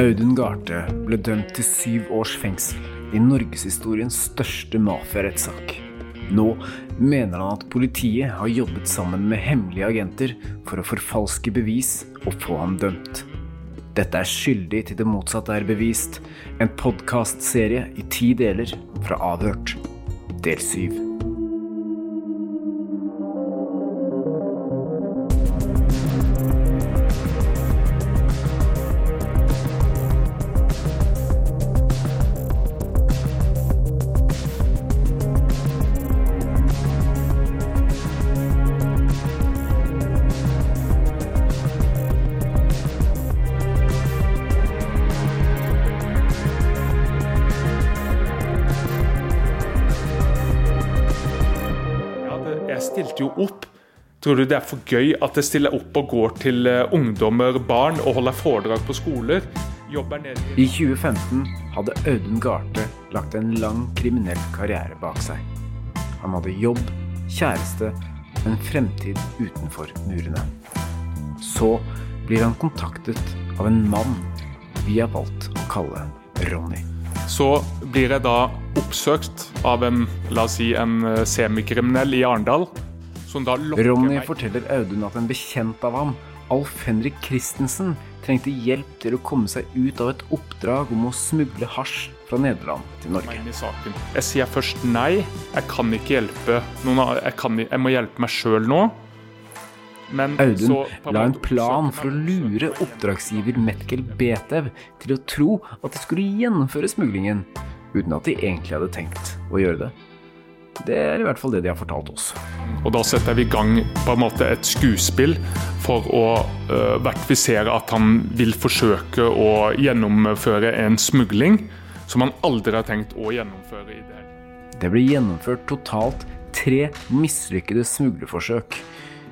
Audun Garthe ble dømt til syv års fengsel i norgeshistoriens største mafiarettssak. Nå mener han at politiet har jobbet sammen med hemmelige agenter for å forfalske bevis og få ham dømt. Dette er Skyldig til det motsatte er bevist, en podkastserie i ti deler fra Avhørt, del syv. Tror du det er for gøy at jeg stiller opp og går til eh, ungdommer, barn og holder foredrag på skoler? I 2015 hadde Audun Garthe lagt en lang kriminell karriere bak seg. Han hadde jobb, kjæreste, en fremtid utenfor murene. Så blir han kontaktet av en mann vi har valgt å kalle Ronny. Så blir jeg da oppsøkt av en, la oss si, en eh, semikriminell i Arendal Ronny forteller Audun at en bekjent av ham, Alf Henrik Christensen, trengte hjelp til å komme seg ut av et oppdrag om å smugle hasj fra Nederland til Norge. Jeg sier først nei, jeg kan ikke hjelpe noen, jeg, kan, jeg må hjelpe meg sjøl nå. Men Audun la en plan for å lure oppdragsgiver Metkel Betev til å tro at de skulle gjennomføre smuglingen, uten at de egentlig hadde tenkt å gjøre det. Det er i hvert fall det de har fortalt oss. Og Da setter vi i gang på en måte et skuespill for å uh, vertifisere at han vil forsøke å gjennomføre en smugling som han aldri har tenkt å gjennomføre. i Det Det ble gjennomført totalt tre mislykkede smuglerforsøk.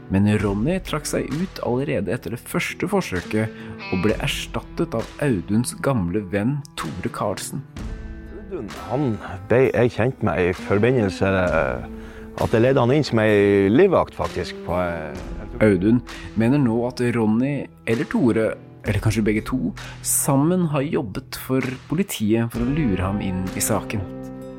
Men Ronny trakk seg ut allerede etter det første forsøket og ble erstattet av Auduns gamle venn Tore Karlsen. Audun han ble jeg kjent med i forbindelse at jeg ledet han inn som ei livvakt, faktisk. På, eh, Audun mener nå at Ronny eller Tore, eller kanskje begge to, sammen har jobbet for politiet for å lure ham inn i saken.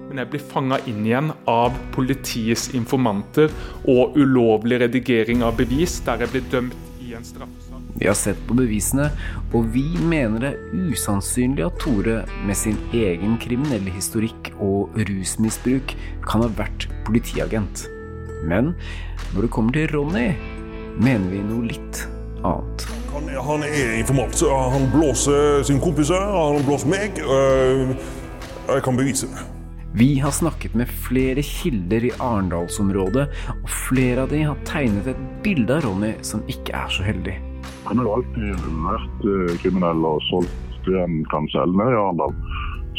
Men jeg blir fanga inn igjen av politiets informanter og ulovlig redigering av bevis, der jeg blir dømt i en straffesak. Vi har sett på bevisene, og vi mener det er usannsynlig at Tore med sin egen kriminelle historikk og rusmisbruk kan ha vært politiagent. Men når det kommer til Ronny, mener vi noe litt annet. Han, han er informant. Han blåser sin kompiser, han blåser meg. Øh, jeg kan bevise det. Vi har snakket med flere kilder i Arendalsområdet, og flere av de har tegnet et bilde av Ronny som ikke er så heldig. Han har jo alltid vært eh, kriminell og solgt det han kan selge ned i Arendal.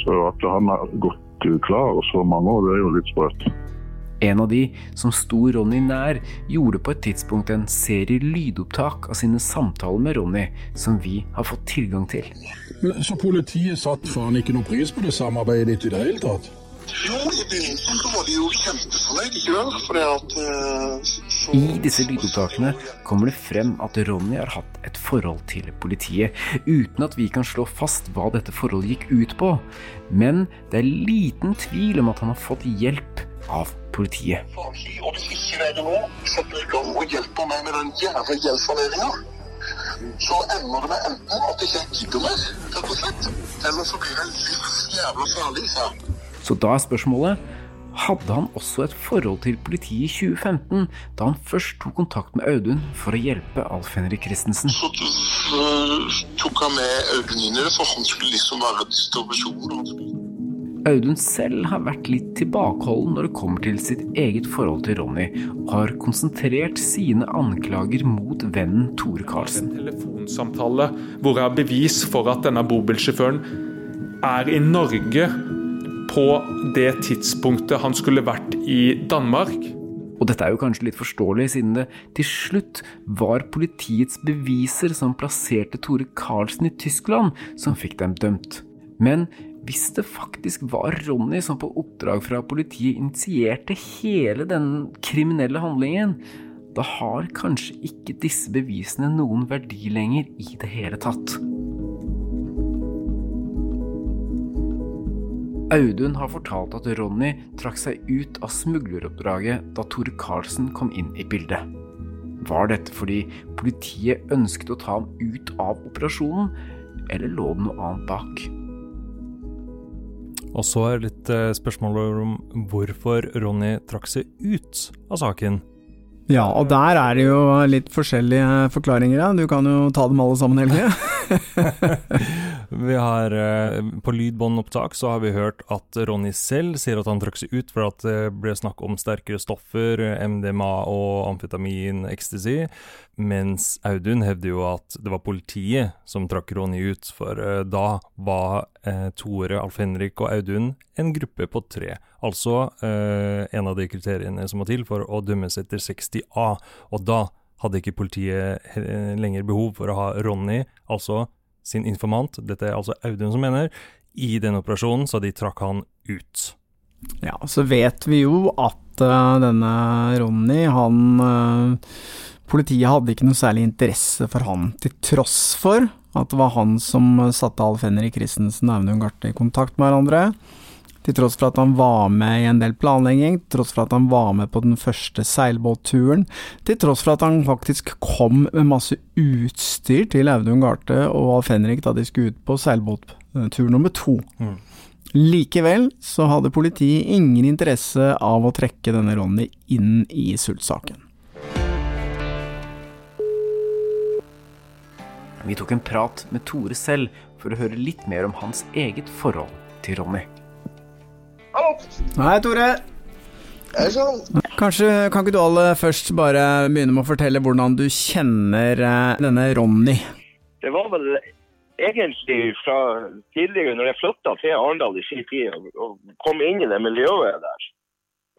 Så at han har gått klar så mange år, det er jo litt sprøtt. En av de som sto Ronny nær, gjorde på et tidspunkt en serie lydopptak av sine samtaler med Ronny, som vi har fått tilgang til. Så politiet satt faen ikke noe pris på det samarbeidet ditt i det hele tatt? Jo, i begynnelsen så var de jo kjempefornøyd, ikke vel? Fordi at uh, så... I disse lydopptakene kommer det frem at Ronny har hatt et forhold til politiet, uten at vi kan slå fast hva dette forholdet gikk ut på. Men det er liten tvil om at han har fått hjelp av politiet. Og hvis ikke dere nå setter i gang og hjelper meg med den jævla gjeldssaneringa, så ender det med enten at jeg ikke gidder mer, rett og slett, eller så blir jeg livsjævla farlig, sa jeg. Så da er spørsmålet hadde han også et forhold til politiet i 2015, da han først tok kontakt med Audun for å hjelpe Alf Henrik Christensen. Så tok han med Audun inn i det, for han skulle liksom være distribusjonen. Audun selv har vært litt tilbakeholden når det kommer til sitt eget forhold til Ronny, og har konsentrert sine anklager mot vennen Tore Karlsen. En telefonsamtale hvor jeg har bevis for at denne bobilsjåføren er i Norge på det tidspunktet han skulle vært i Danmark. Og dette er jo kanskje litt forståelig, siden det til slutt var politiets beviser som plasserte Tore Karlsen i Tyskland, som fikk dem dømt. Men hvis det faktisk var Ronny som på oppdrag fra politiet initierte hele den kriminelle handlingen, da har kanskje ikke disse bevisene noen verdi lenger i det hele tatt. Audun har fortalt at Ronny trakk seg ut av smugleroppdraget da Tore Karlsen kom inn i bildet. Var dette fordi politiet ønsket å ta ham ut av operasjonen, eller lå det noe annet bak? Og så er litt eh, spørsmål om hvorfor Ronny trakk seg ut av saken. Ja, og der er det jo litt forskjellige forklaringer. Ja. Du kan jo ta dem alle sammen, Helge. vi har eh, På lydbåndopptak så har vi hørt at Ronny selv sier at han trakk seg ut for at det ble snakk om sterkere stoffer, MDMA og amfetamin, ecstasy, mens Audun hevder jo at det var politiet som trakk Ronny ut, for uh, da var uh, Tore, Alf-Henrik og Audun en gruppe på tre. Altså eh, en av de kriteriene som må til for å dømmes etter 60A. Og da hadde ikke politiet lenger behov for å ha Ronny, altså sin informant, dette er altså Audun som mener, i den operasjonen, så de trakk han ut. Ja, så vet vi jo at uh, denne Ronny, han uh, Politiet hadde ikke noe særlig interesse for han, til tross for at det var han som satte Alf Henrik Christensen og Audun Garte i kontakt med hverandre. Til tross for at han var med i en del planlegging, til tross for at han var med på den første seilbåtturen, til tross for at han faktisk kom med masse utstyr til Audun Garte og Alf Henrik da de skulle ut på seilbåttur nummer to. Mm. Likevel så hadde politiet ingen interesse av å trekke denne Ronny inn i Sult-saken. Vi tok en prat med Tore selv for å høre litt mer om hans eget forhold til Ronny. Hei, Tore. Hei sann. Kanskje kan ikke du aller først bare begynne med å fortelle hvordan du kjenner eh, denne Ronny? Det var vel egentlig fra tidligere, når jeg flytta til Arendal i sin tid og, og, kom inn i det miljøet der,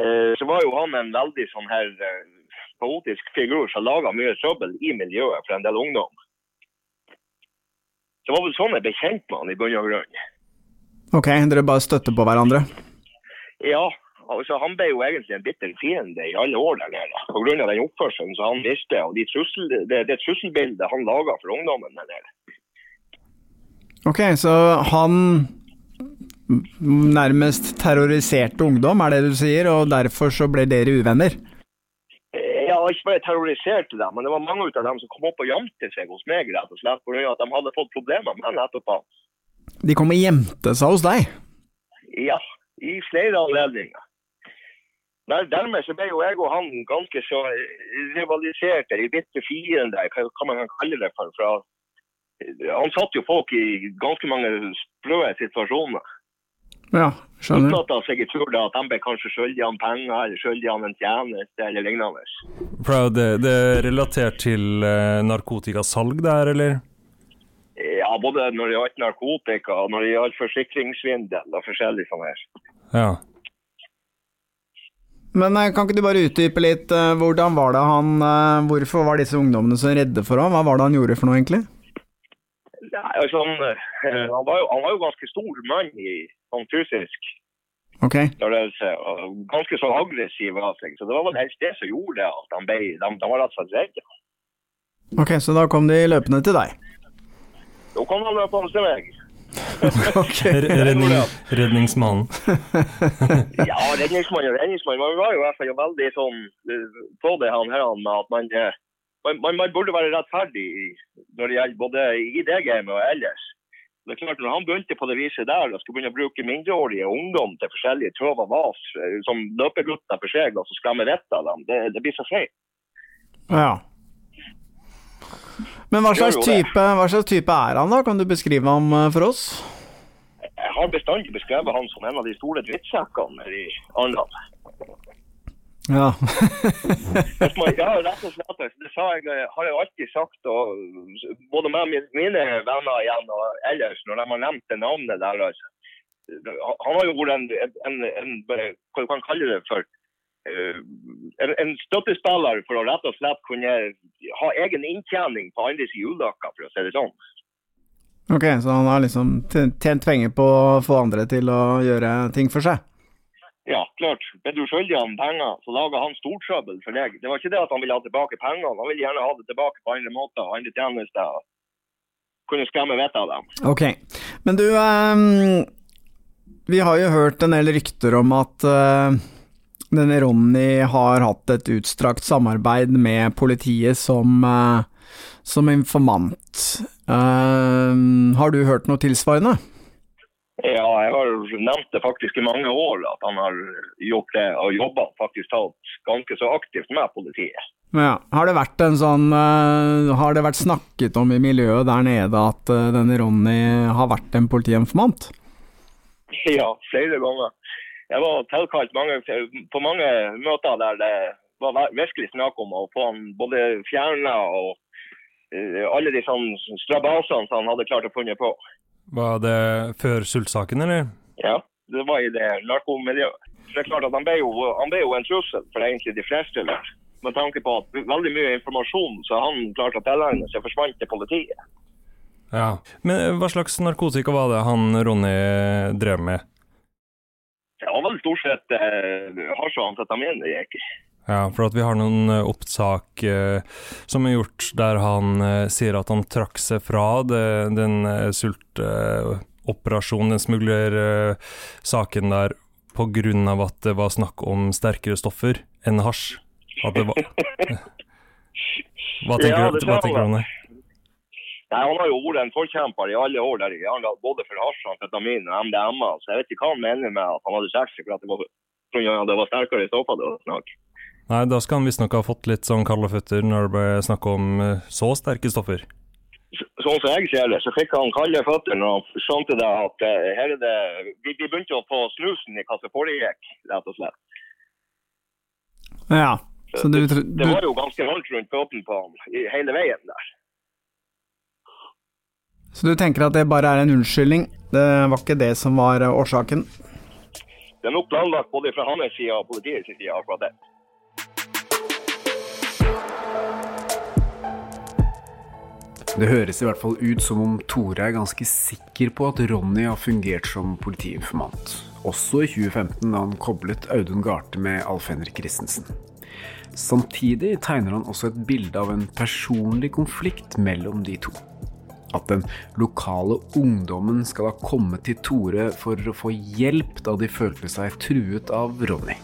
eh, så var jo han en veldig sånn her eh, kaotisk figur som laga mye trøbbel i miljøet for en del ungdom. Det var vel sånn jeg ble kjent med han i bunn og grunn. Ok, dere bare støtter på hverandre? Ja, altså han ble jo egentlig en bitter fiende i alle år der nede. Pga. den oppførselen som han viste og de trussel, det, det trusselbildet han laga for ungdommen der nede. Ok, så han nærmest terroriserte ungdom, er det du sier, og derfor så ble dere uvenner? Ja, ikke bare terroriserte dem, men det var mange av dem som kom opp og gjemte seg hos meg rett og slett pga. at de hadde fått problemer med han. De kom og gjemte seg hos deg? Ja, i flere anledninger. Der, dermed så ble jo jeg og han ganske så rivaliserte, eller bitte fiender, hva, hva man kan kalle det for. for han satt jo folk i ganske mange sprø situasjoner. Ja, skjønner. Uten at jeg tror at de ble kanskje skyldig han penger eller skyldig han en tjeneste eller lignende. For det, det er relatert til uh, narkotikasalg der, eller? Både når det gjaldt narkotika og når det gjaldt forsikringssvindel og forskjellig sånn her. Ja. Men uh, kan ikke du bare utdype litt, uh, hvordan var det han Hvorfor var disse ungdommene så redde for ham? Hva var det han gjorde for noe, egentlig? Nei, altså, han, han, var jo, han var jo ganske stor mann i sånn fysisk. okay. Størrelse, og ganske så aggressiv av seg. Så det var vel helst det som gjorde at de, ble, de, de var rett og slett redde. Ok, så da kom de løpende til deg? Da kom han løpende til meg. okay. Redning, redningsmannen. ja, redningsmannen og redningsmannen. Man var jo i hvert fall veldig sånn på det han her med at man, man, man, man burde være rettferdig når det gjelder både i det gamet og ellers. Det er klart, Når han begynte på det viset der og skulle begynne å bruke mindreårige ungdom til forskjellige trøv og vas eh, som løpegutter for seg og så skremmer vettet av dem, det, det, blir så feil. Ja. Men hva slags, type, hva slags, type, er han, da? Kan du beskrive ham eh, for oss? Jeg har bestandig beskrevet han som en av de store drittsekkene i Arendal. Ja. man, ja, rett og slett. Det jeg, har jeg alltid sagt, og både med mine venner igjen og ellers, når de har nevnt det navnet der. Altså. Han har jo vært en, en, en, hva du kan kalle det for, en, en, støttespiller for å rett og slett kunne ha egen inntjening på andres juledager, for å si det sånn. Ok, så han har liksom tjent penger på å få andre til å gjøre ting for seg? Ja, klart. Ble du skyldig han penger, så lager han stortrøbbel for deg. Det var ikke det at han ville ha tilbake pengene, han ville gjerne ha det tilbake på andre måter andre tjenester. Kunne skremme vettet av dem. Ok. Men du, um, Vi har jo hørt en del rykter om at uh, denne Ronny har hatt et utstrakt samarbeid med politiet som, uh, som informant. Uh, har du hørt noe tilsvarende? Ja, jeg har nevnt det faktisk i mange år at han har gjort det og jobba faktisk ganske så aktivt med politiet. Ja, har det vært en sånn Har det vært snakket om i miljøet der nede at denne Ronny har vært en politiinformant? Ja, flere ganger. Jeg var tilkalt på mange møter der det var virkelig snakk om å få han både fjerna og uh, alle de sånne strabasene som han hadde klart å funne på. Var det før sultsaken, eller? Ja, det var i det narkomiljøet. Så det er klart at han ble, jo, han ble jo en trussel for egentlig de fleste der. Med tanke på at veldig mye informasjon så han klarte å tilegne seg, forsvant til politiet. Ja, Men hva slags narkotika var det han Ronny drev med? Det vel stort sett eh, hasj og amfetamin det gikk. Ja, for at vi har noen eh, opptak eh, som er gjort der han eh, sier at han trakk seg fra det, den eh, sultoperasjonen, den smuglersaken der, på grunn av at det var snakk om sterkere stoffer enn hasj. At det var Hva tenker, Ja, du, hva tenker du om det? Nei, Han har jo vært en forkjemper i alle år der både for hasj, amfetamin og MDMA. Så jeg vet ikke hva han mener med at han hadde sex for at det var, det var sterkere stoffer. det var snakk. Nei, da skal han visstnok ha fått litt sånn kalde føtter når det ble snakk om eh, så sterke stoffer. Sånn som jeg ser det, så fikk han kalde føtter når han skjønte det at eh, her er det Vi, vi begynte å få snusen i hva som foregikk, rett og slett. Ja, så du, du... Det det var jo ganske holdt rundt føttene på ham hele veien der. Så du tenker at det bare er en unnskyldning? Det var ikke det som var eh, årsaken? Det er nok planlagt både fra hans side og politiets side akkurat det. Det høres i hvert fall ut som om Tore er ganske sikker på at Ronny har fungert som politiinformant. Også i 2015, da han koblet Audun Garthe med Alf Henrik Christensen. Samtidig tegner han også et bilde av en personlig konflikt mellom de to. At den lokale ungdommen skal ha kommet til Tore for å få hjelp da de følte seg truet av Ronny.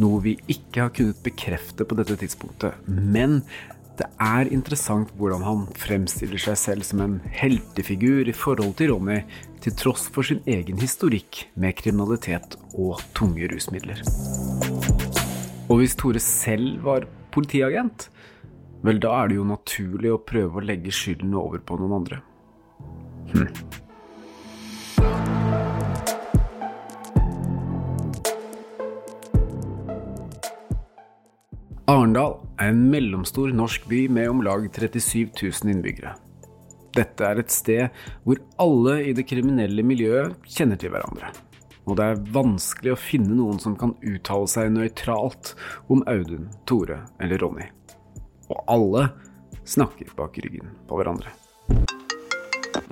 Noe vi ikke har kunnet bekrefte på dette tidspunktet. Men det er interessant hvordan han fremstiller seg selv som en heltefigur i forhold til Ronny, til tross for sin egen historikk med kriminalitet og tunge rusmidler. Og hvis Tore selv var politiagent, vel da er det jo naturlig å prøve å legge skylden over på noen andre. Hm. Arendal er en mellomstor norsk by med om lag 37 000 innbyggere. Dette er et sted hvor alle i det kriminelle miljøet kjenner til hverandre. Og det er vanskelig å finne noen som kan uttale seg nøytralt om Audun, Tore eller Ronny. Og alle snakker bak ryggen på hverandre.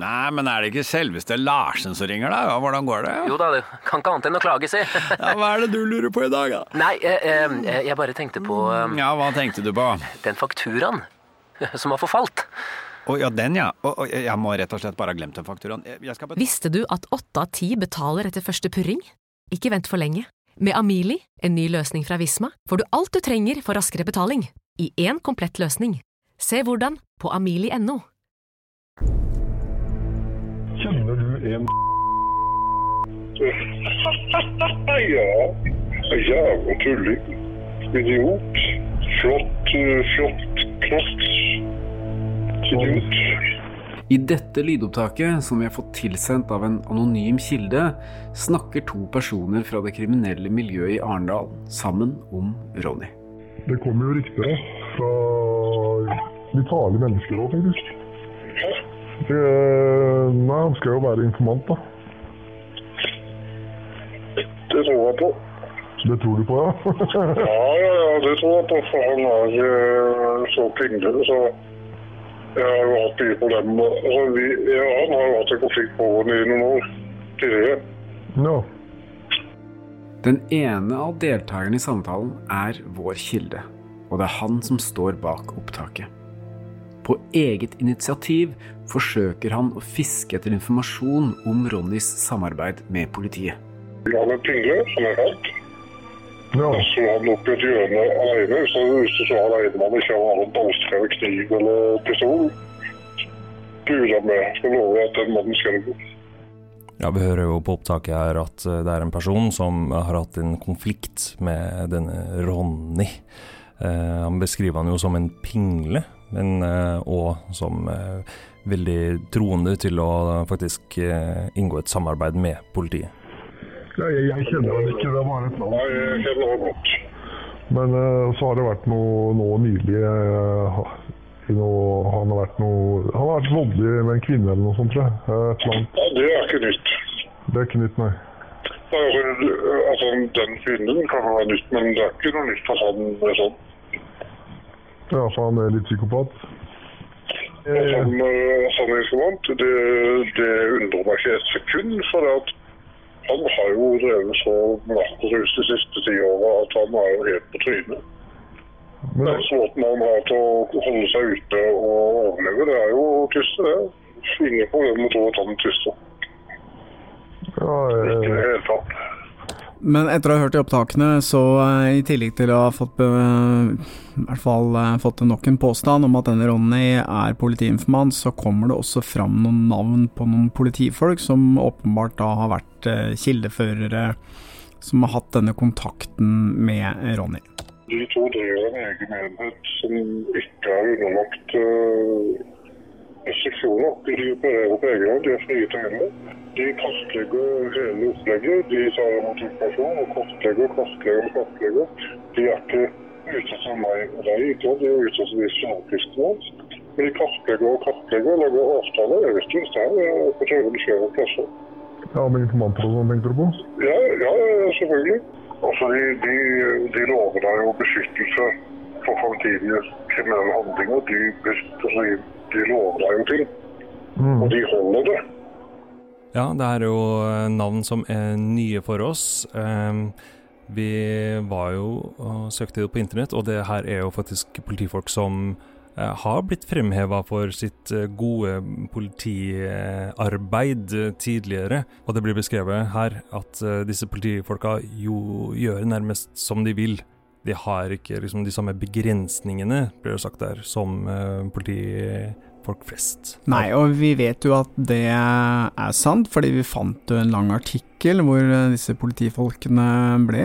Nei, men er det ikke selveste Larsen som ringer, da? Hvordan går det? Jo da, det kan ikke annet enn å klage, si. Ja, hva er det du lurer på i dag, da? Nei, eh, eh, jeg bare tenkte på eh, Ja, hva tenkte du på? den fakturaen som har forfalt. Å ja, den ja. Å, jeg må rett og slett bare ha glemt den fakturaen. Jeg- Jeg skal Visste du at åtte av ti betaler etter første purring? Ikke vent for lenge. Med Amili, en ny løsning fra Visma, får du alt du trenger for raskere betaling. I én komplett løsning. Se hvordan på amili.no. Kjenner du en ja. Jævla tulling. Idiot. Flott, eh, flott knott. Idiot. I dette lydopptaket, som vi har fått tilsendt av en anonym kilde, snakker to personer fra det kriminelle miljøet i Arendal sammen om Ronny. Det kommer jo rykter fra litt farlige mennesker òg, faktisk. Det, nei, han skal jo være informant, da. Det tror jeg på. Det tror du på, ja? Ja, ja, ja, det tror jeg på. For han er ikke så pinglete, så jeg har jo hatt mye problemer. Altså, vi, ja, han har jo hatt en konflikt på i noen år tidligere. ja. Den ene av deltakerne i samtalen er vår kilde, og det er han som står bak opptaket. På eget initiativ forsøker han å fiske etter informasjon om Ronnys samarbeid med politiet. Er pingle som er falt. Ja. så han opp i et hjørne alene. Så hvis du så alene man ikke har en ballskrevet kniv eller pistol, Gud a meg, skal love at den mannen skal gå. Ja, Vi hører jo på opptaket her at eh, det er en person som har hatt en konflikt med denne Ronny. Eh, han beskriver han jo som en pingle, men eh, og som eh, veldig troende til å faktisk eh, inngå et samarbeid med politiet. Ja, jeg, jeg kjenner han ikke, det er bare et navn. Nei, jeg kjenner han godt. Men eh, så har det vært noe nå nylig eh, i noe, han, har vært noe, han har vært voldelig med en kvinne eller noe sånt, tror jeg. Eh. Ja, det er ikke nytt. Det er ikke nytt, nei. Nei, Altså, den kvinnen kan være nytt, men det er ikke noe nytt at han er sånn. Ja, for han er litt psykopat. Som, han er informant, det, det undrer meg ikke et sekund, for det at han har jo drevet så narkorus de siste ti åra at han er jo helt på trynet. Den måten han har til å holde seg ute og overleve, det er jo tyste, det. Ingen problem med å ta den tyste. Ja, tyster. Ikke i det hele tatt. Men etter å ha hørt de opptakene, så eh, i tillegg til å ha fått, i hvert fall eh, fått nok en påstand om at denne Ronny er politiinformant, så kommer det også fram noen navn på noen politifolk som åpenbart da har vært eh, kildeførere som har hatt denne kontakten med Ronny. De to driver en egen enhet som ikke er underlagt uh, restriksjoner. De opererer på egen hånd, de er frie til hele. De kartlegger hele opplegget. De tar imot informasjon og kartlegger, kartlegger og kartlegger. De er ikke ute som meg og deg, ikke de er ute som de journalistene våre. Men de kartlegger og kartlegger og lager avtaler. Jeg visste hvis det er på TV det skjer plasser. Ja, med informanter og sånn, tenkte du på? Ja, ja, selvfølgelig. Altså, de, de, de lover deg jo beskyttelse for framtidige kriminelle handlinger. De, altså, de, lover deg jo ting, og de holder det. Ja, det er jo eh, navn som er nye for oss. Ehm, Vi var jo og søkte på internett, og det her er jo faktisk politifolk som har blitt fremheva for sitt eh, gode politiarbeid eh, tidligere. Og det blir beskrevet her at eh, disse politifolka jo gjør nærmest som de vil. De har ikke liksom de samme begrensningene, blir det sagt der, som eh, politifolk flest. Nei, og vi vet jo at det er sant, fordi vi fant jo en lang artikkel hvor eh, disse politifolkene ble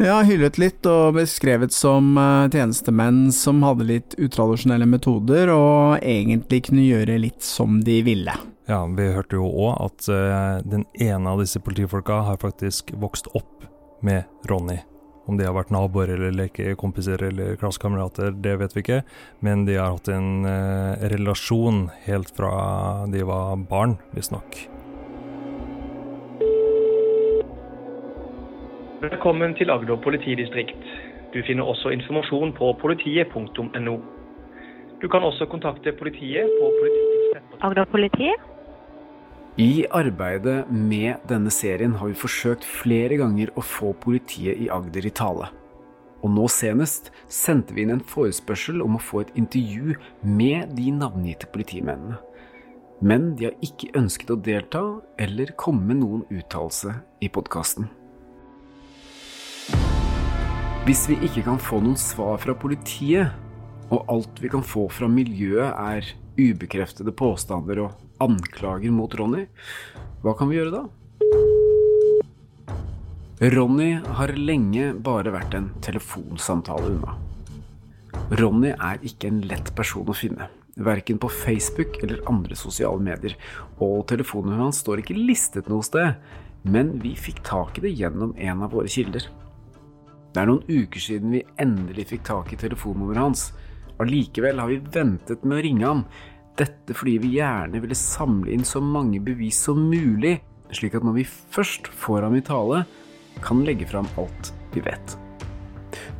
ja, hyllet litt og beskrevet som eh, tjenestemenn som hadde litt utradisjonelle metoder og egentlig kunne gjøre litt som de ville. Ja, vi hørte jo òg at eh, den ene av disse politifolka har faktisk vokst opp med Ronny. Om de har vært naboer eller lekekompiser eller klassekamerater, det vet vi ikke. Men de har hatt en eh, relasjon helt fra de var barn, visstnok. Velkommen til Agder politidistrikt. Du finner også informasjon på politiet.no. Du kan også kontakte politiet på politiets Agder politi? I arbeidet med denne serien har vi forsøkt flere ganger å få politiet i Agder i tale. Og nå senest sendte vi inn en forespørsel om å få et intervju med de navngitte politimennene. Men de har ikke ønsket å delta eller komme med noen uttalelse i podkasten. Hvis vi ikke kan få noen svar fra politiet, og alt vi kan få fra miljøet er ubekreftede påstander og anklager mot Ronny, hva kan vi gjøre da? Ronny har lenge bare vært en telefonsamtale unna. Ronny er ikke en lett person å finne, verken på Facebook eller andre sosiale medier, og telefonnummeret hans står ikke listet noe sted, men vi fikk tak i det gjennom en av våre kilder. Det er noen uker siden vi endelig fikk tak i telefonnummeret hans. Allikevel har vi ventet med å ringe ham. Dette fordi vi gjerne ville samle inn så mange bevis som mulig, slik at når vi først får ham i tale, kan legge fram alt vi vet.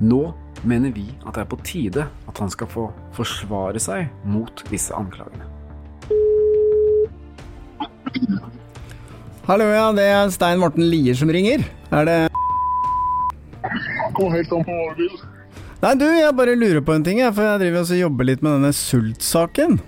Nå mener vi at det er på tide at han skal få forsvare seg mot disse anklagene. Hallo, ja, det er Stein Morten Lier som ringer. Er det Kom helt an på hva du vil. Nei, du, jeg bare lurer på en ting, jeg, for jeg driver også og jobber litt med denne sultsaken.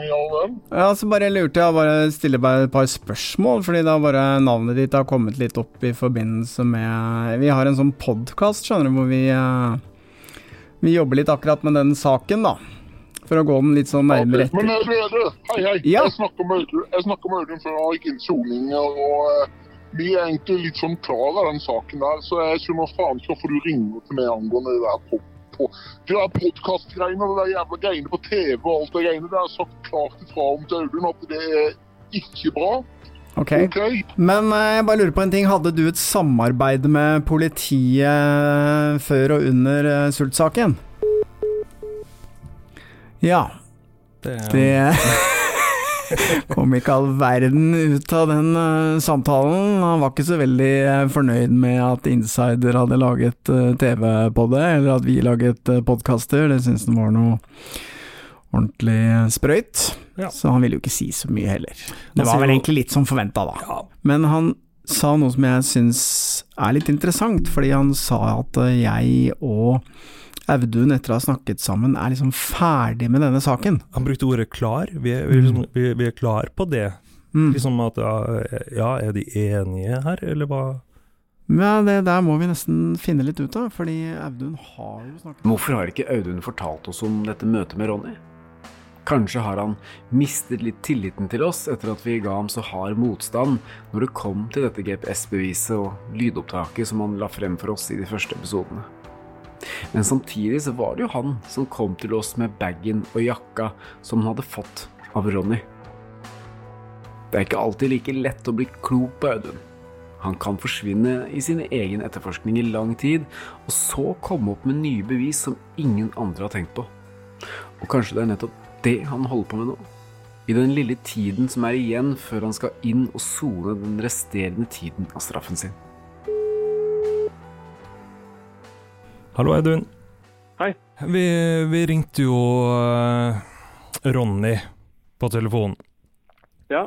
Ja vel. Ja, så bare lurte jeg bare stille bare et par spørsmål, fordi da bare navnet ditt har kommet litt opp i forbindelse med Vi har en sånn podkast, skjønner du, hvor vi eh, Vi jobber litt akkurat med den saken, da. For å gå den litt sånn nærmere etter. Men eh, du, hei, hei. Ja. Jeg snakker med Audun jeg snakket med Audun før han gikk inn soning. Og vi er egentlig litt sånn klar over den saken der, så jeg skjønner faen ikke hvorfor du ringer til meg angående det der på, på de der podkastgreiene og det der jævla greiene på TV og alt det greiene. Det har sagt klart ifra om til Audun at det er ikke bra. Ok. Men eh, jeg bare lurer på en ting. Hadde du et samarbeid med politiet før og under eh, sultsaken? Ja. Det kom ikke all verden ut av den uh, samtalen. Han var ikke så veldig eh, fornøyd med at Insider hadde laget uh, TV på det, eller at vi laget uh, podkaster. Det syntes han var noe ordentlig sprøyt. Så han ville jo ikke si så mye heller. Det var vel egentlig litt som forventa, da. Men han sa noe som jeg syns er litt interessant, fordi han sa at eh, jeg og Audun, etter å ha snakket sammen, er liksom ferdig med denne saken. Han brukte ordet klar. Vi er, vi er, liksom, vi, vi er klar på det. Mm. Liksom at ja, ja, er de enige her, eller hva? Ja, det der må vi nesten finne litt ut av, fordi Audun har jo snakket Hvorfor har ikke Audun fortalt oss om dette møtet med Ronny? Kanskje har han mistet litt tilliten til oss etter at vi ga ham så hard motstand når det kom til dette GPS-beviset og lydopptaket som han la frem for oss i de første episodene. Men samtidig så var det jo han som kom til oss med bagen og jakka som han hadde fått av Ronny. Det er ikke alltid like lett å bli klok på Audun. Han kan forsvinne i sin egen etterforskning i lang tid, og så komme opp med nye bevis som ingen andre har tenkt på. Og kanskje det er nettopp det han holder på med nå? I den lille tiden som er igjen før han skal inn og sone den resterende tiden av straffen sin. Hallo, Audun. Hei. Vi, vi ringte jo eh, Ronny på telefonen. Ja.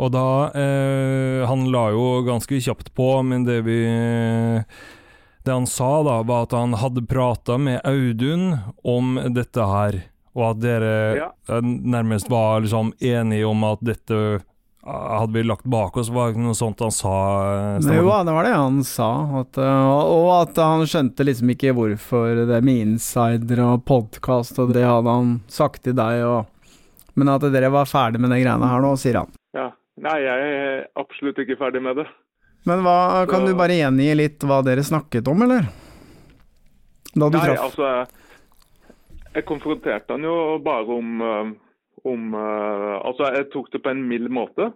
Og da eh, Han la jo ganske kjapt på, men det vi Det han sa, da, var at han hadde prata med Audun om dette her, og at dere Ja. nærmest var liksom enige om at dette hadde vi lagt bak oss. Var det noe sånt han sa? eh, Jo, det var det han sa. At, uh, og at han skjønte liksom ikke hvorfor det med insider og podkast, og det hadde han sagt til deg, og Men at dere var ferdig med de greiene her nå, sier han. ja. Nei, jeg er absolutt ikke ferdig med det. Men hva, kan Så- du bare gjengi litt hva dere snakket om, eller? Da du Nei, traff altså jeg- Jeg konfronterte han jo bare om, eh, om eh, Altså, jeg tok det på en mild måte.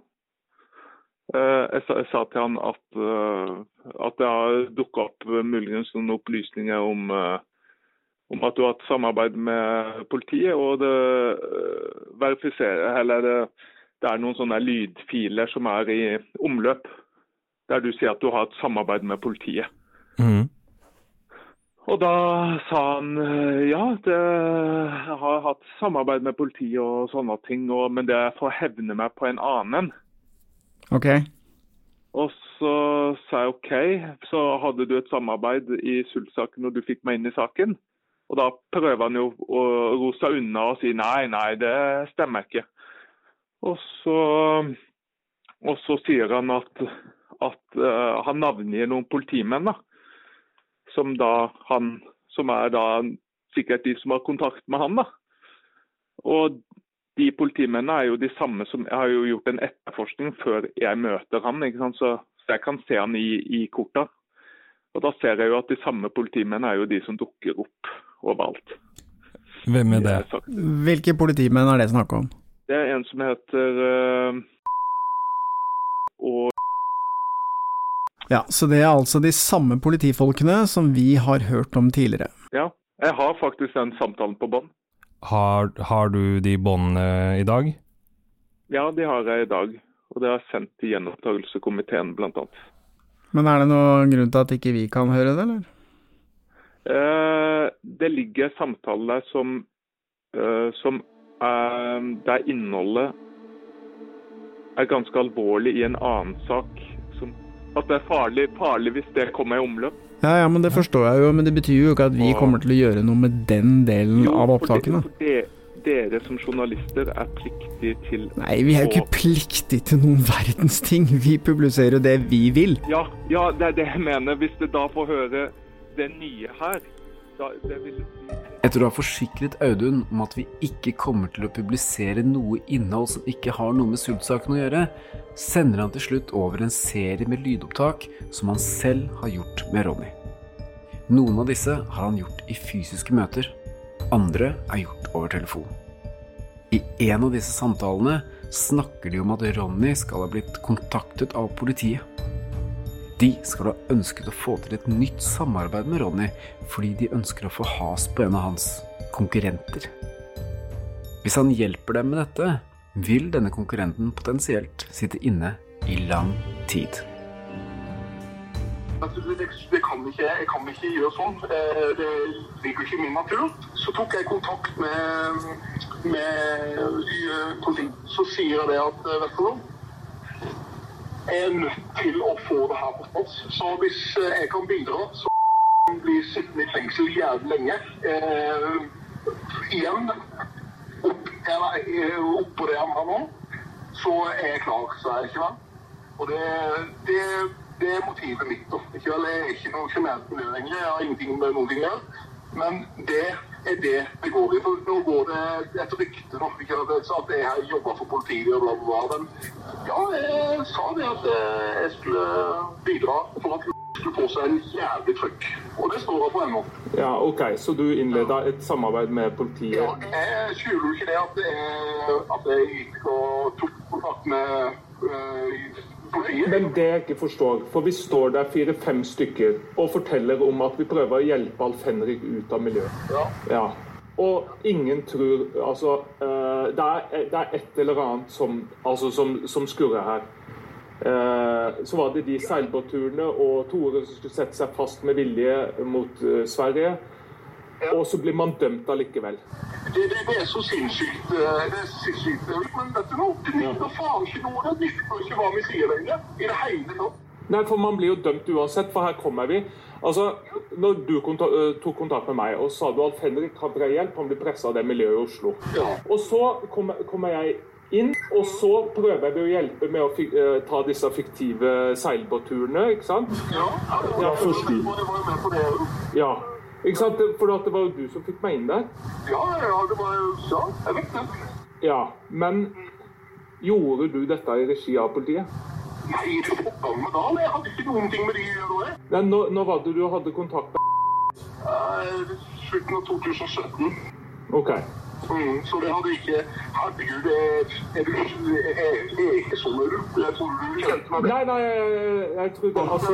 Eh, Jeg sa, jeg sa til han at, eh, at det har dukka opp muligens noen opplysninger om, om at du har hatt samarbeid med politiet, og det verifiserer Eller det, det er noen sånne lydfiler som er i omløp, der du sier at du har et samarbeid med politiet. Mhm. Og da sa han eh, ja, det, jeg har hatt samarbeid med politiet og sånne ting, og, men det er for å hevne meg på en annen. Ok. Og så sa jeg OK, så hadde du et samarbeid i Sult-saken og du fikk meg inn i saken. Og da prøver han jo å ro seg unna og si nei, nei, det stemmer ikke. Og så, og så sier han at, at uh, han navngir noen politimenn, da. Som da han Som er da sikkert de som har kontakt med han, da. Og de politimennene er jo de samme som Jeg har jo gjort en etterforskning før jeg møter han, ikke sant? Så, jeg kan se han i, i korta. Og da ser jeg jo at de samme politimennene er jo de som dukker opp overalt. Hvem er det? Hvilke politimenn er det snakk om? Det er en som heter eh, og Ja, så det er altså de samme politifolkene som vi har hørt om tidligere. Ja, jeg har faktisk den samtalen på bånd. Har, har du de båndene i dag? Ja, de har jeg i dag. Og det har jeg sendt til gjenopptakelseskomiteen, annet. Men er det noen grunn til at ikke vi kan høre det, eller? Eh, det ligger samtaler der som, eh, som eh, der innholdet er ganske alvorlig i en annen sak. At det er farlig, farlig hvis det kommer i omløp. Ja, ja, men det forstår jeg jo, men det betyr jo ikke at vi kommer til å gjøre noe med den delen av opptakene. Det, dere som journalister er pliktige til Nei, vi er jo ikke pliktige til noen verdens ting. Vi publiserer jo det vi vil. Ja, ja, det er det jeg mener. Hvis du da får høre det nye her, Etter å ha forsikret Audun om at vi ikke kommer til å publisere noe innhold som ikke har noe med sultsaken å gjøre, sender han til slutt over en serie med lydopptak som han selv har gjort med Ronny. Noen av disse har han gjort i fysiske møter, andre er gjort over telefon. I en av disse samtalene snakker de om at Ronny skal ha blitt kontaktet av politiet. De skal ha ønsket å få til et nytt samarbeid med Ronny fordi de ønsker å få has på en av hans konkurrenter. Hvis han hjelper dem med dette, vil denne konkurrenten potensielt sitte inne i lang tid. Altså, det, kan ikke, jeg kan ikke gjøre sånn. Det ligger ikke i min natur. Så tok jeg kontakt med, med eh. Så sier jeg det at eh, vet du noe, er nødt til å få det her på plass. Så hvis eh, jeg kan bidra, så blir jeg sittende i fengsel jævlig lenge. Eh, igjen, opp, eh, oppå det han har nå, så er jeg klar, så er jeg ikke vel. Og det, det, det er motivet mitt. da. Ikke vel, Jeg er ikke noe sjenert miljø lenger. Jeg har ingenting med noen ting å gjøre. Men det er det det går i. For nå går det et rykte da, ikke at jeg har jobba for politiet og bla, bla, bla. Men ja, jeg sa det at eh, jeg skulle bidra for at skulle få seg en jævlig trøkk. Og det står jeg på ennå. Ja, OK, så du innleda et samarbeid med politiet? Ja, jeg skjuler jo ikke det at, jeg, at jeg gikk og tok kontakt med eh, politiet. Men det jeg ikke forstår, for vi står der fire-fem stykker og forteller om at vi prøver å hjelpe Alf Henrik ut av miljøet. Ja. Og ingen tror Altså, eh, det, er, det er et eller annet som, altså, som, som skurrer her. Eh, så var det de seilbåtturene og Tore som skulle sette seg fast med vilje mot eh, Sverige. Og så blir man dømt allikevel. Det, det, det er så sinnssykt. eh, Det er sinnssykt. Men vet du noe? Det nytter faen ikke noe. Det nytter ikke hva vi sier lenger. I det hele tatt. Nei, for man blir jo dømt uansett, for her kommer vi. Altså, når du konta øh, tok kontakt med meg og sa du at Henrik har bred hjelp, han blir pressa av det miljøet i Oslo. Og så kommer, kom jeg inn, og så prøver vi å hjelpe med å øh, ta disse fiktive seilbåtturene, ikke sant? Ja, Ja, jeg var jo med på det òg. Ja. Ikke sant? For det var jo du som fikk meg inn der. Ja, ja, det var jo Ja, jeg vet det. Ja, men gjorde du dette i regi av politiet? Nei, det var med da. Jeg hadde ikke noen ting med de å gjøre. Nei, når, når var det du hadde kontakt med Slutten av 2017. OK. Mm, så det hadde ikke Herregud, er, du ikke sånn du? Jeg tror du kjente meg Nei, nei, jeg, jeg trodde altså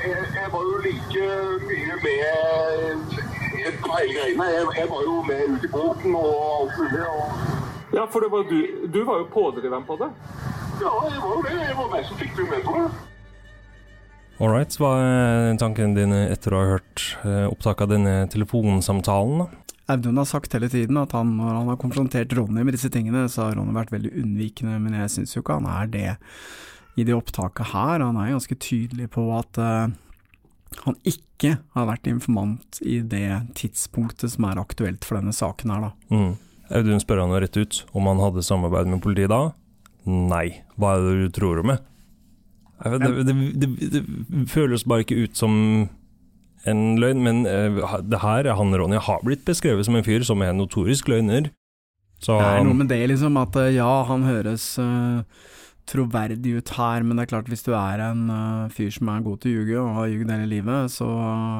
jeg, jeg var jo like mye med på hele greiene. Jeg, jeg var jo med ut i båten og alt mulig. Og, Ja, for det var du, du var jo pådriveren på det. ja, jeg var jo det. Jeg var meg som fikk det med på det. Ålreit, hva er tankene dine etter å ha hørt eh, opptak av denne telefonsamtalen? da? Audun har sagt hele tiden at han, når han har konfrontert Ronny med disse tingene, så har Ronny vært veldig unnvikende, men jeg syns jo ikke han er det i det opptaket her. Han er ganske tydelig på at uh, han ikke har vært informant i det tidspunktet som er aktuelt for denne saken her, da. Mm. Audun spør han rett ut om han hadde samarbeid med politiet da. Nei. Hva er det du tror om det? Det, det, det, det føles bare ikke ut som en løgn, men eh, det her, han Ronny har blitt beskrevet som en fyr som er en notorisk løgner. Så Det er noe med det, liksom, at eh, ja, han høres uh, troverdig ut her, men det er klart hvis du er en uh, fyr som er god til å ljuge og har ljugd hele livet, så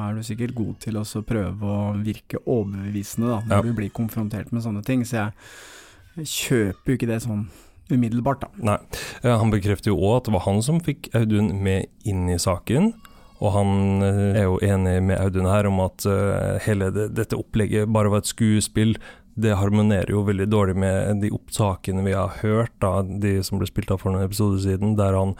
er du sikkert god til å prøve å virke overbevisende da, når Ja. du blir konfrontert med sånne ting. Så jeg kjøper jo ikke det sånn umiddelbart, da. Nei. Han bekrefter jo òg at det var han som fikk Audun med inn i saken. Og han eh, er jo enig med Audun her om at eh, hele det, dette opplegget bare var et skuespill. Det harmonerer jo veldig dårlig med de opptakene vi har hørt, da, de som ble spilt av for noen episoder siden, der han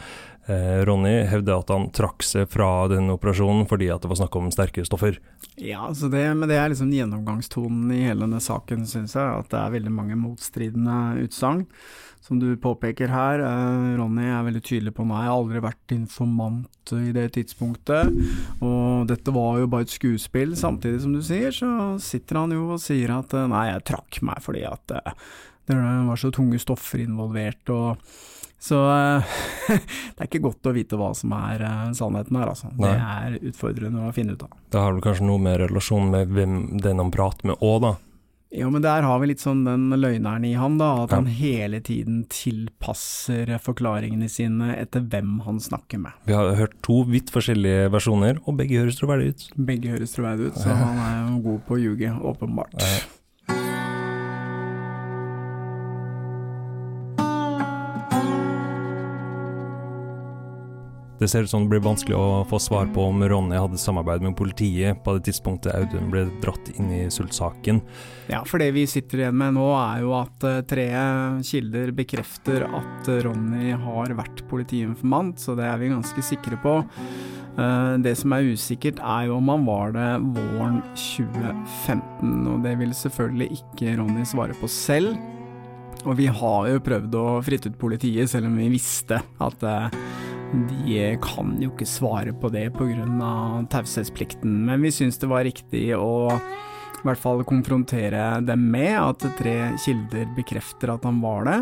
Eh, Ronny hevder at han trakk seg fra den operasjonen fordi at det var snakk om sterke stoffer. Ja, det, men det er liksom gjennomgangstonen i hele denne saken, syns jeg. At det er veldig mange motstridende utsagn. Som du påpeker her, eh, Ronny er veldig tydelig på meg. jeg har aldri vært informant i det tidspunktet. Og dette var jo bare et skuespill. Samtidig som du sier, så sitter han jo og sier at eh, nei, jeg trakk meg fordi at eh, det var så tunge stoffer involvert. og så det er ikke godt å vite hva som er sannheten her, altså. Det er utfordrende å finne ut av. Det har vel kanskje noe med relasjon med hvem den han prater med òg, da. Jo, men der har vi litt sånn den løgneren i han, da. At han hele tiden tilpasser forklaringene sine etter hvem han snakker med. Vi har hørt to vidt forskjellige versjoner, og begge høres troverdige ut. Begge høres troverdige ut, så han er jo god på å ljuge, åpenbart. Det ser ut som det blir vanskelig å få svar på om Ronny hadde samarbeid med politiet på det tidspunktet Audun ble dratt inn i Sult-saken. Ja, for det vi sitter igjen med nå er jo at eh, tre kilder bekrefter at eh, Ronny har vært politiinformant, så det er vi ganske sikre på. Eh, Det som er usikkert er jo om han var det våren 2015, og det vil selvfølgelig ikke Ronny svare på selv. Og vi har jo prøvd å fritte ut politiet, selv om vi visste at de kan jo ikke svare på det pga. taushetsplikten. Men vi syns det var riktig å i hvert fall konfrontere dem med at tre kilder bekrefter at han var det.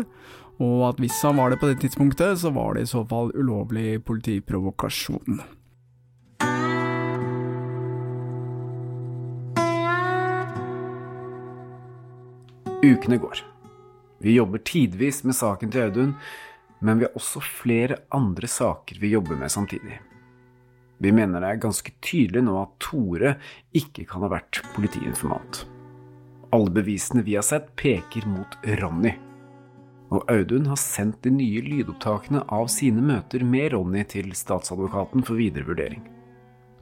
Og at hvis han var det på det tidspunktet, så var det i så fall ulovlig politiprovokasjon. Ukene går. Vi jobber tidvis med saken til Audun, men vi har også flere andre saker vi jobber med samtidig. Vi mener det er ganske tydelig nå at Tore ikke kan ha vært politiinformant. Alle bevisene vi har sett, peker mot Ronny. Og Audun har sendt de nye lydopptakene av sine møter med Ronny til statsadvokaten for videre vurdering.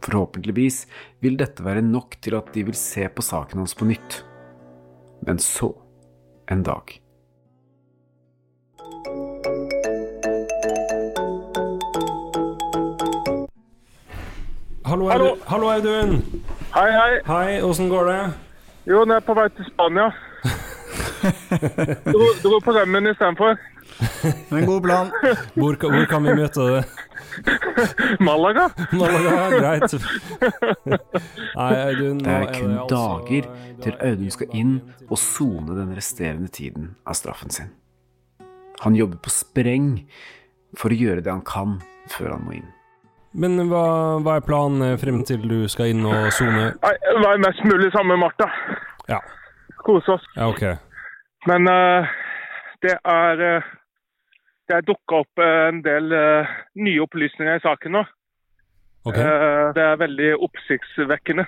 Forhåpentligvis vil dette være nok til at de vil se på saken hans på nytt. Men så, en dag. Hallo, Audun. Hallo, Audun. Hei, hei. Hei, åssen går det? Jo, nå er jeg på vei til Spania. Dro, dro på rømmen istedenfor. En god plan. Hvor, hvor kan vi møte deg? Malaga. Malaga, ja, greit. Nei, Audun, Det er er kun det altså dager til Audun skal inn og sone den resterende tiden av straffen sin. Han jobber på spreng for å gjøre det han kan før han må inn. Men hva, hva er planen frem til du skal inn og sone? Være Vær mest mulig sammen med Martha. Ja. Kose oss. Ja, ok. Men uh, det er uh, Det er dukka opp eh, en del uh, nye opplysninger i saken nå. Ok. Eh, det er veldig oppsiktsvekkende.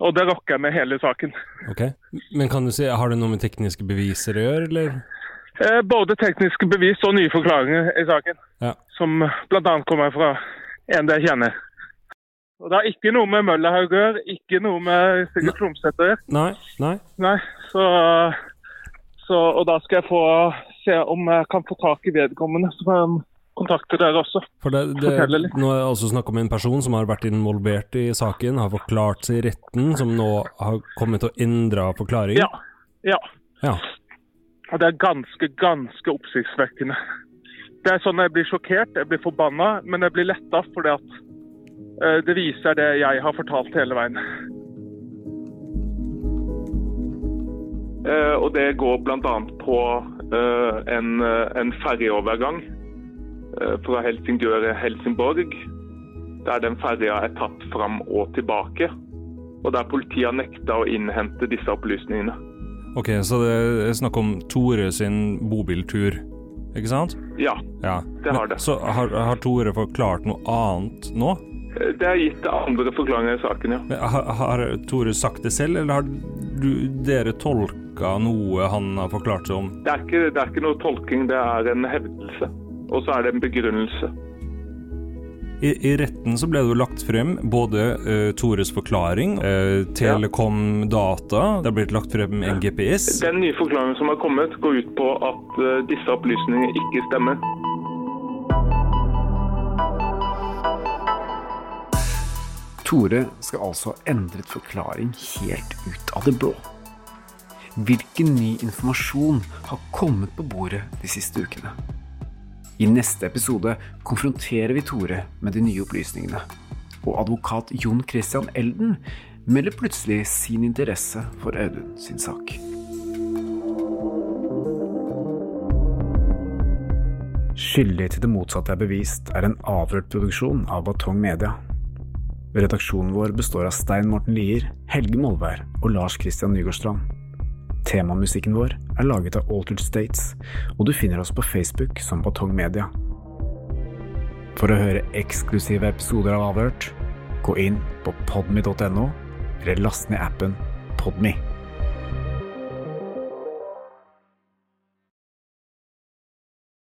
Og det rokker med hele saken. ok. Men kan du si, har det noe med tekniske beviser å gjøre, eller? Eh, både tekniske bevis og nye forklaringer i saken. Ja. Som bl.a. kommer fra en jeg kjenner. Og Det har ikke noe med Møllerhaug å gjøre, ikke noe med Sigurd Tromsæter å gjøre. Nei, nei. Nei, så, så, og da skal jeg få se om jeg kan få tak i vedkommende, så får jeg kontakte dere også. For det, det, nå er det altså snakk om en person som har vært involvert i saken, har forklart seg i retten, som nå har kommet til å endre forklaring. Ja. Ja. Ja. Og det er ganske, ganske oppsiktsvekkende. Det er sånn jeg blir sjokkert, jeg blir forbanna, men jeg blir letta fordi at eh, det viser det jeg har fortalt hele veien. Eh, og det går bl.a. på eh, en, eh, en ferjeovergang fra Helsingør til Helsingborg, der den ferja er tatt fram og tilbake. Og der politiet har nekta å innhente disse opplysningene. Ok, så det er snakk om Tore sin bobiltur, ikke sant? Ja, Ja. det har Men- det. Så har, har Tore forklart noe annet nå? Det er gitt andre forklaringer i saken, ja. Men Har, har Tore sagt det selv, eller har du, dere tolka noe han har forklart seg om? Det er, ikke, det er ikke noe tolking, det er en hevdelse. Og så er det en begrunnelse. I, i retten så ble det jo lagt frem både uh, Tores forklaring, eh, uh, Telekom data, det har blitt lagt frem en GPS. Den nye forklaringen som har kommet, går ut på at uh, disse opplysningene ikke stemmer. Tore skal altså ha endret forklaring helt ut av det blå. Hvilken ny informasjon har kommet på bordet de siste ukene? I neste episode konfronterer vi Tore med de nye opplysningene. Og advokat Jon Christian Elden melder plutselig sin interesse for Audun sin sak. Skyldig til det motsatte er bevist er en avhørt produksjon av Batong Media. Redaksjonen vår består av Stein Morten Lier, Helge Molvær og Lars Christian Nygårdstrand. Temamusikken vår er laget av Altered States, og du finner oss på Facebook som Batong Media. For å høre eksklusive episoder av Avhørt, gå inn på podmy.no, eller last ned appen Podme.